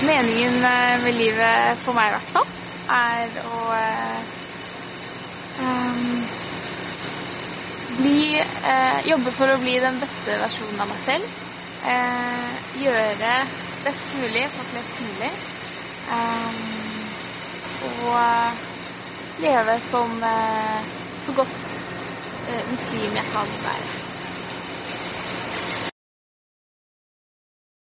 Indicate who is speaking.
Speaker 1: Meningen eh, med livet, for meg i hvert fall, er å um, bli uh, Jobbe for å bli den beste versjonen av meg selv. Uh, gjøre best mulig for flest mulig. Um, og leve som uh, så godt muslim jeg kan være.